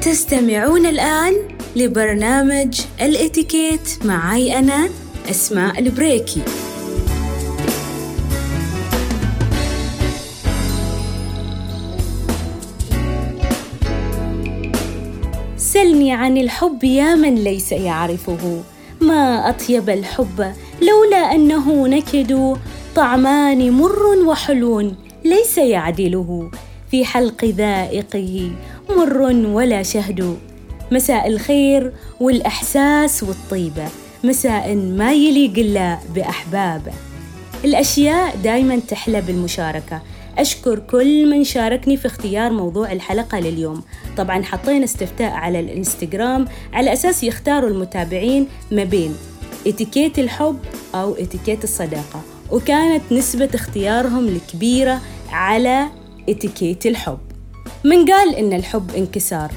تستمعون الآن لبرنامج الإتيكيت معي أنا أسماء البريكي. سلني عن الحب يا من ليس يعرفه. ما أطيب الحب لولا أنه نكد طعمان مر وحلو ليس يعدله في حلق ذائقه مر ولا شهد. مساء الخير والإحساس والطيبة. مساء ما يليق إلا بأحبابه الأشياء دايما تحلى بالمشاركة. أشكر كل من شاركني في اختيار موضوع الحلقة لليوم. طبعا حطينا استفتاء على الإنستغرام على أساس يختاروا المتابعين ما بين إتيكيت الحب أو إتيكيت الصداقة. وكانت نسبة اختيارهم الكبيرة على اتيكيت الحب. من قال إن الحب انكسار.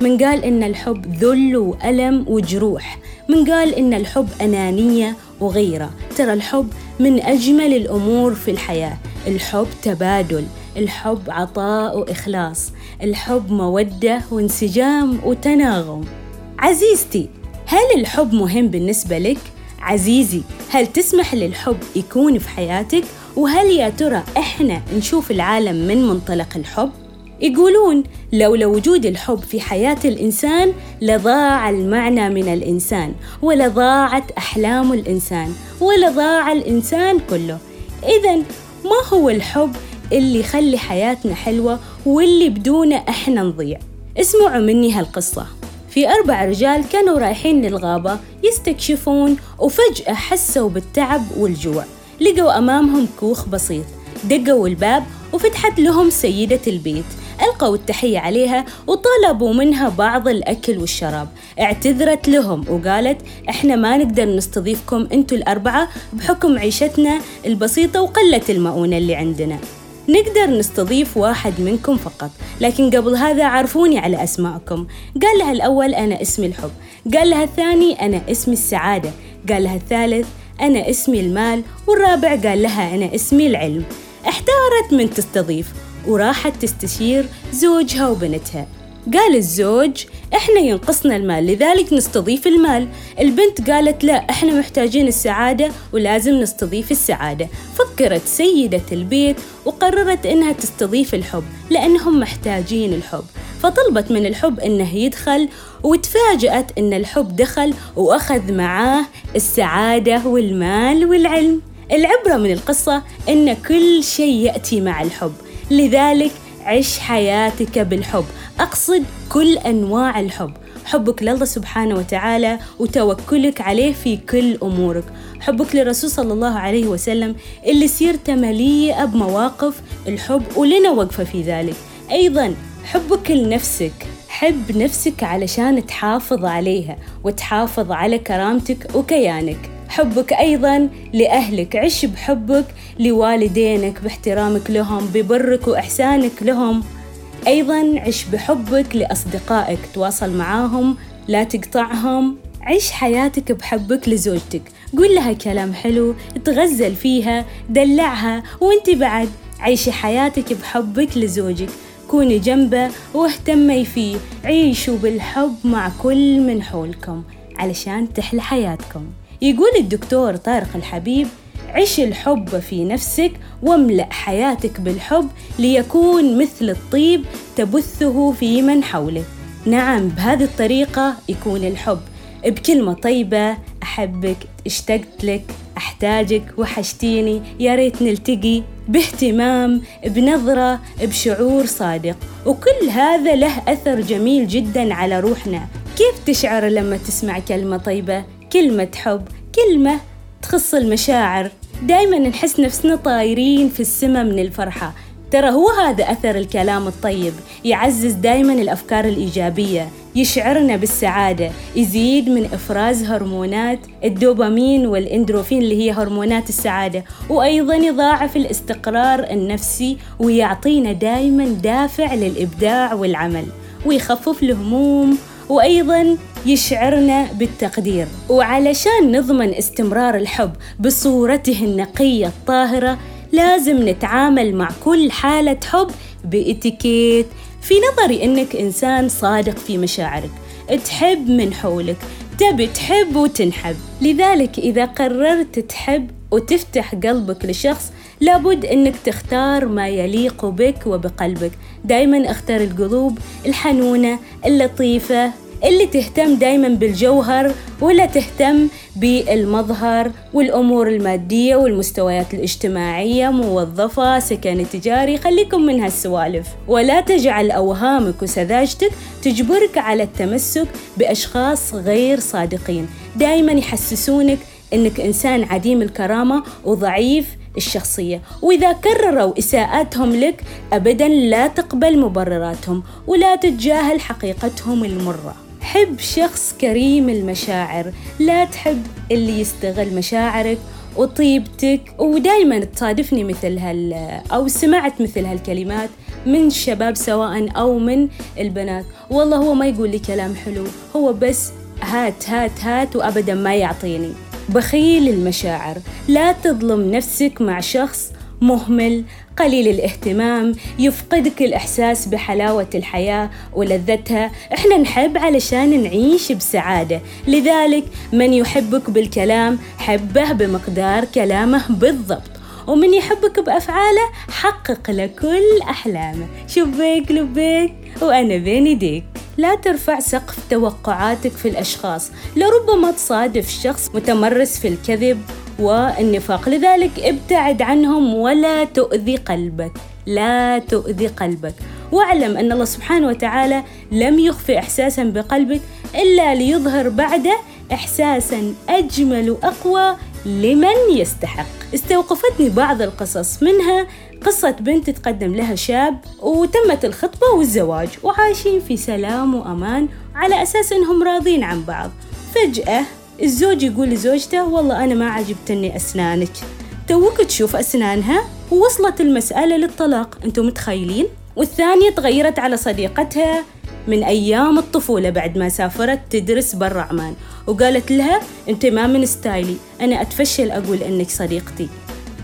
من قال إن الحب ذل وألم وجروح. من قال إن الحب أنانية وغيرة. ترى الحب من أجمل الأمور في الحياة. الحب تبادل. الحب عطاء وإخلاص. الحب مودة وانسجام وتناغم. عزيزتي هل الحب مهم بالنسبة لك؟ عزيزي هل تسمح للحب يكون في حياتك؟ وهل يا ترى إحنا نشوف العالم من منطلق الحب؟ يقولون لولا وجود الحب في حياة الإنسان لضاع المعنى من الإنسان ولضاعت أحلام الإنسان ولضاع الإنسان كله إذا ما هو الحب اللي يخلي حياتنا حلوة واللي بدونه إحنا نضيع اسمعوا مني هالقصة في أربع رجال كانوا رايحين للغابة يستكشفون وفجأة حسوا بالتعب والجوع. لقوا أمامهم كوخ بسيط. دقوا الباب وفتحت لهم سيدة البيت. ألقوا التحية عليها وطلبوا منها بعض الأكل والشراب. اعتذرت لهم وقالت إحنا ما نقدر نستضيفكم أنتوا الأربعة بحكم عيشتنا البسيطة وقلة المؤونة اللي عندنا. نقدر نستضيف واحد منكم فقط. لكن قبل هذا عرفوني على أسماءكم. قال لها الأول أنا اسمي الحب. قال لها الثاني أنا اسمي السعادة. قال لها الثالث أنا اسمي المال. والرابع قال لها أنا اسمي العلم. احتارت من تستضيف. وراحت تستشير زوجها وبنتها. قال الزوج إحنا ينقصنا المال لذلك نستضيف المال. البنت قالت لا إحنا محتاجين السعادة ولازم نستضيف السعادة. فكرت سيدة البيت وقررت إنها تستضيف الحب لأنهم محتاجين الحب. فطلبت من الحب إنه يدخل وتفاجأت إن الحب دخل وأخذ معاه السعادة والمال والعلم. العبرة من القصة إن كل شيء يأتي مع الحب لذلك عش حياتك بالحب. أقصد كل أنواع الحب. حبك لله سبحانه وتعالى وتوكلك عليه في كل أمورك. حبك للرسول صلى الله عليه وسلم اللي سيرته مليئة بمواقف الحب ولنا وقفة في ذلك. أيضا حبك لنفسك. حب نفسك علشان تحافظ عليها وتحافظ على كرامتك وكيانك. حبك أيضا لأهلك. عش بحبك لوالدينك باحترامك لهم ببرك وإحسانك لهم. أيضا عش بحبك لأصدقائك تواصل معاهم لا تقطعهم. عيش حياتك بحبك لزوجتك. قول لها كلام حلو تغزل فيها دلعها وانت بعد عيشي حياتك بحبك لزوجك. كوني جنبه واهتمي فيه. عيشوا بالحب مع كل من حولكم علشان تحلى حياتكم. يقول الدكتور طارق الحبيب عش الحب في نفسك واملأ حياتك بالحب ليكون مثل الطيب تبثه في من حولك. نعم بهذه الطريقة يكون الحب. بكلمة طيبة أحبك اشتقت لك أحتاجك وحشتيني يا ريت نلتقي باهتمام بنظرة بشعور صادق. وكل هذا له أثر جميل جدا على روحنا. كيف تشعر لما تسمع كلمة طيبة؟ كلمة حب كلمة تخص المشاعر. دايما نحس نفسنا طايرين في السماء من الفرحة. ترى هو هذا أثر الكلام الطيب. يعزز دايما الأفكار الإيجابية. يشعرنا بالسعادة. يزيد من إفراز هرمونات الدوبامين والإندروفين اللي هي هرمونات السعادة. وأيضا يضاعف الاستقرار النفسي ويعطينا دايما دافع للإبداع والعمل. ويخفف الهموم. وأيضا يشعرنا بالتقدير. وعلشان نضمن استمرار الحب بصورته النقية الطاهرة لازم نتعامل مع كل حالة حب بإتيكيت في نظري إنك إنسان صادق في مشاعرك. تحب من حولك تبي تحب وتنحب. لذلك إذا قررت تحب وتفتح قلبك لشخص لابد إنك تختار ما يليق بك وبقلبك. دايما أختار القلوب الحنونة اللطيفة اللي تهتم دايما بالجوهر ولا تهتم بالمظهر والأمور المادية والمستويات الاجتماعية موظفة سكن تجاري خليكم من هالسوالف. ولا تجعل أوهامك وسذاجتك تجبرك على التمسك بأشخاص غير صادقين. دايما يحسسونك أنك إنسان عديم الكرامة وضعيف الشخصية. وإذا كرروا إساءاتهم لك أبدا لا تقبل مبرراتهم ولا تتجاهل حقيقتهم المرة. حب شخص كريم المشاعر. لا تحب اللي يستغل مشاعرك وطيبتك ودائما تصادفني مثل هال أو سمعت مثل هالكلمات من الشباب سواء أو من البنات. والله هو ما يقول لي كلام حلو هو بس هات هات هات وأبدا ما يعطيني. بخيل المشاعر. لا تظلم نفسك مع شخص مهمل قليل الاهتمام يفقدك الإحساس بحلاوة الحياة ولذتها. إحنا نحب علشان نعيش بسعادة. لذلك من يحبك بالكلام حبه بمقدار كلامه بالضبط. ومن يحبك بأفعاله حقق له كل أحلامه شبيك لبيك وأنا بين يديك. لا ترفع سقف توقعاتك في الأشخاص. لربما تصادف شخص متمرس في الكذب والنفاق لذلك ابتعد عنهم ولا تؤذي قلبك. لا تؤذي قلبك. واعلم أن الله سبحانه وتعالى لم يخفي إحساسا بقلبك إلا ليظهر بعده إحساسا أجمل وأقوى لمن يستحق. استوقفتني بعض القصص منها قصة بنت تقدم لها شاب وتمت الخطبة والزواج وعايشين في سلام وأمان على أساس أنهم راضين عن بعض. فجأة الزوج يقول لزوجته والله أنا ما عجبتني أسنانك توك تشوف أسنانها ووصلت المسألة للطلاق أنتم متخيلين؟ والثانية تغيرت على صديقتها من أيام الطفولة بعد ما سافرت تدرس برا عمان وقالت لها أنت ما من ستايلي أنا أتفشل أقول أنك صديقتي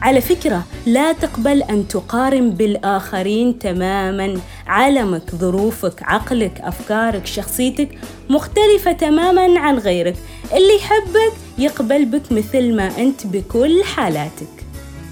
على فكرة لا تقبل أن تقارن بالآخرين تماما. عالمك ظروفك عقلك أفكارك شخصيتك مختلفة تماما عن غيرك. اللي يحبك يقبل بك مثل ما أنت بكل حالاتك.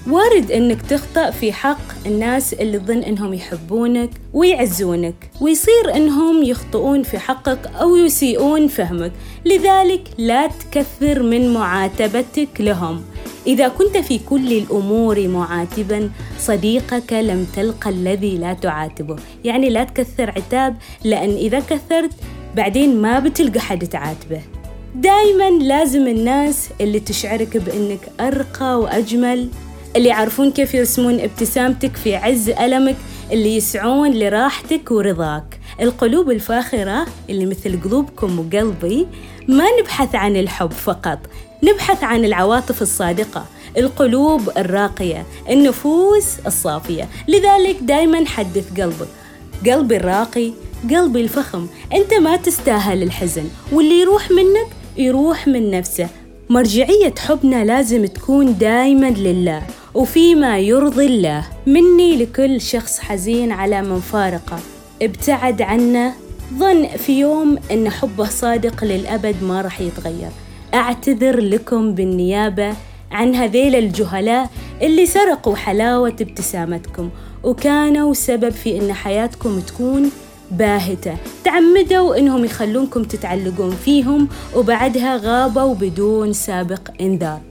وارد أنك تخطأ في حق الناس اللي تظن أنهم يحبونك ويعزونك ويصير أنهم يخطئون في حقك أو يسيئون فهمك. لذلك لا تكثر من معاتبتك لهم. إذا كنت في كل الأمور معاتبا صديقك لم تلقى الذي لا تعاتبه. يعني لا تكثر عتاب لأن إذا كثرت بعدين ما بتلقى حد تعاتبه. دايما لازم الناس اللي تشعرك بأنك أرقى وأجمل اللي يعرفون كيف يرسمون ابتسامتك في عز ألمك اللي يسعون لراحتك ورضاك. القلوب الفاخرة اللي مثل قلوبكم وقلبي ما نبحث عن الحب فقط. نبحث عن العواطف الصادقة القلوب الراقية النفوس الصافية. لذلك دايما حدث قلبك قلبي الراقي قلبي الفخم. أنت ما تستاهل الحزن واللي يروح منك يروح من نفسه. مرجعية حبنا لازم تكون دايما لله وفيما يرضي الله. مني لكل شخص حزين على من فارقه ابتعد عنا ظن في يوم أن حبه صادق للأبد ما راح يتغير. أعتذر لكم بالنيابة عن هذيل الجهلاء اللي سرقوا حلاوة ابتسامتكم وكانوا سبب في إن حياتكم تكون باهتة. تعمدوا إنهم يخلونكم تتعلقون فيهم وبعدها غابوا بدون سابق إنذار.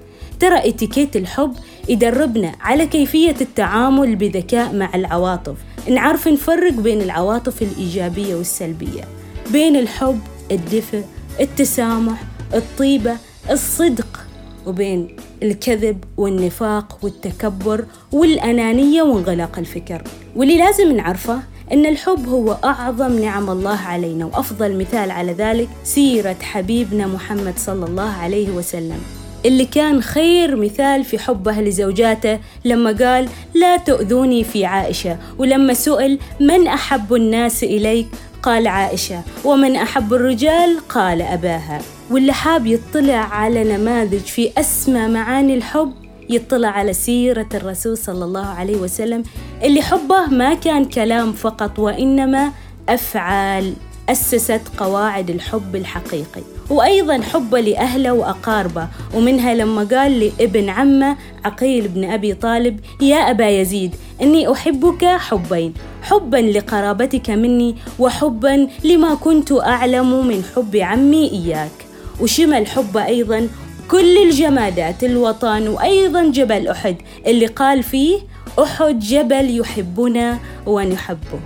ترى إتيكيت الحب يدربنا على كيفية التعامل بذكاء مع العواطف. نعرف نفرق بين العواطف الإيجابية والسلبية بين الحب الدفء التسامح الطيبة الصدق وبين الكذب والنفاق والتكبر والأنانية وانغلاق الفكر. واللي لازم نعرفه أن الحب هو أعظم نعم الله علينا وأفضل مثال على ذلك سيرة حبيبنا محمد صلى الله عليه وسلم اللي كان خير مثال في حبه لزوجاته لما قال لا تؤذوني في عائشة ولما سئل من أحب الناس إليك؟ قال عائشة ومن أحب الرجال؟ قال أباها. واللي حاب يطلع على نماذج في أسمى معاني الحب يطلع على سيرة الرسول صلى الله عليه وسلم اللي حبه ما كان كلام فقط وإنما أفعال أسست قواعد الحب الحقيقي. وأيضا حبه لأهله وأقاربه. ومنها لما قال لابن عمه عقيل بن أبي طالب يا أبا يزيد إني أحبك حبين. حبا لقرابتك مني وحبا لما كنت أعلم من حب عمي إياك. وشمل حبه أيضا كل الجمادات الوطن وأيضا جبل أحد. اللي قال فيه أحد جبل يحبنا ونحبه.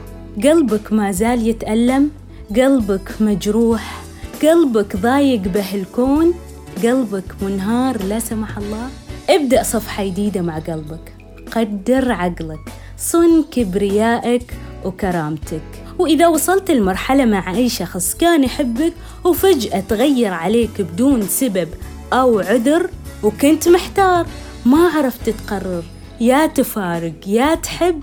قلبك ما زال يتألم قلبك مجروح قلبك ضايق به الكون قلبك منهار لا سمح الله. ابدأ صفحة جديدة مع قلبك. قدر عقلك صن كبريائك وكرامتك. وإذا وصلت المرحلة مع أي شخص كان يحبك وفجأة تغير عليك بدون سبب أو عذر وكنت محتار ما عرفت تقرر يا تفارق يا تحب.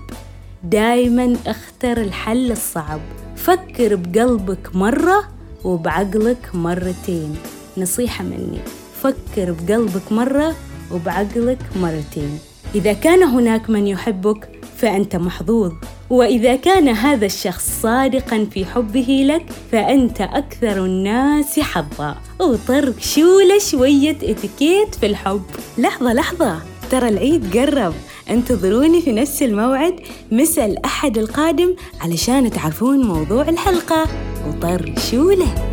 دايما اختر الحل الصعب. فكر بقلبك مرة وبعقلك مرتين. نصيحة مني فكر بقلبك مرة وبعقلك مرتين. إذا كان هناك من يحبك فأنت محظوظ. وإذا كان هذا الشخص صادقا في حبه لك فأنت أكثر الناس حظا. وطرق شولة شوية إتيكيت في الحب. لحظة لحظة. ترى العيد قرب. انتظروني في نفس الموعد مساء الأحد القادم علشان تعرفون موضوع الحلقة. وطر شولة.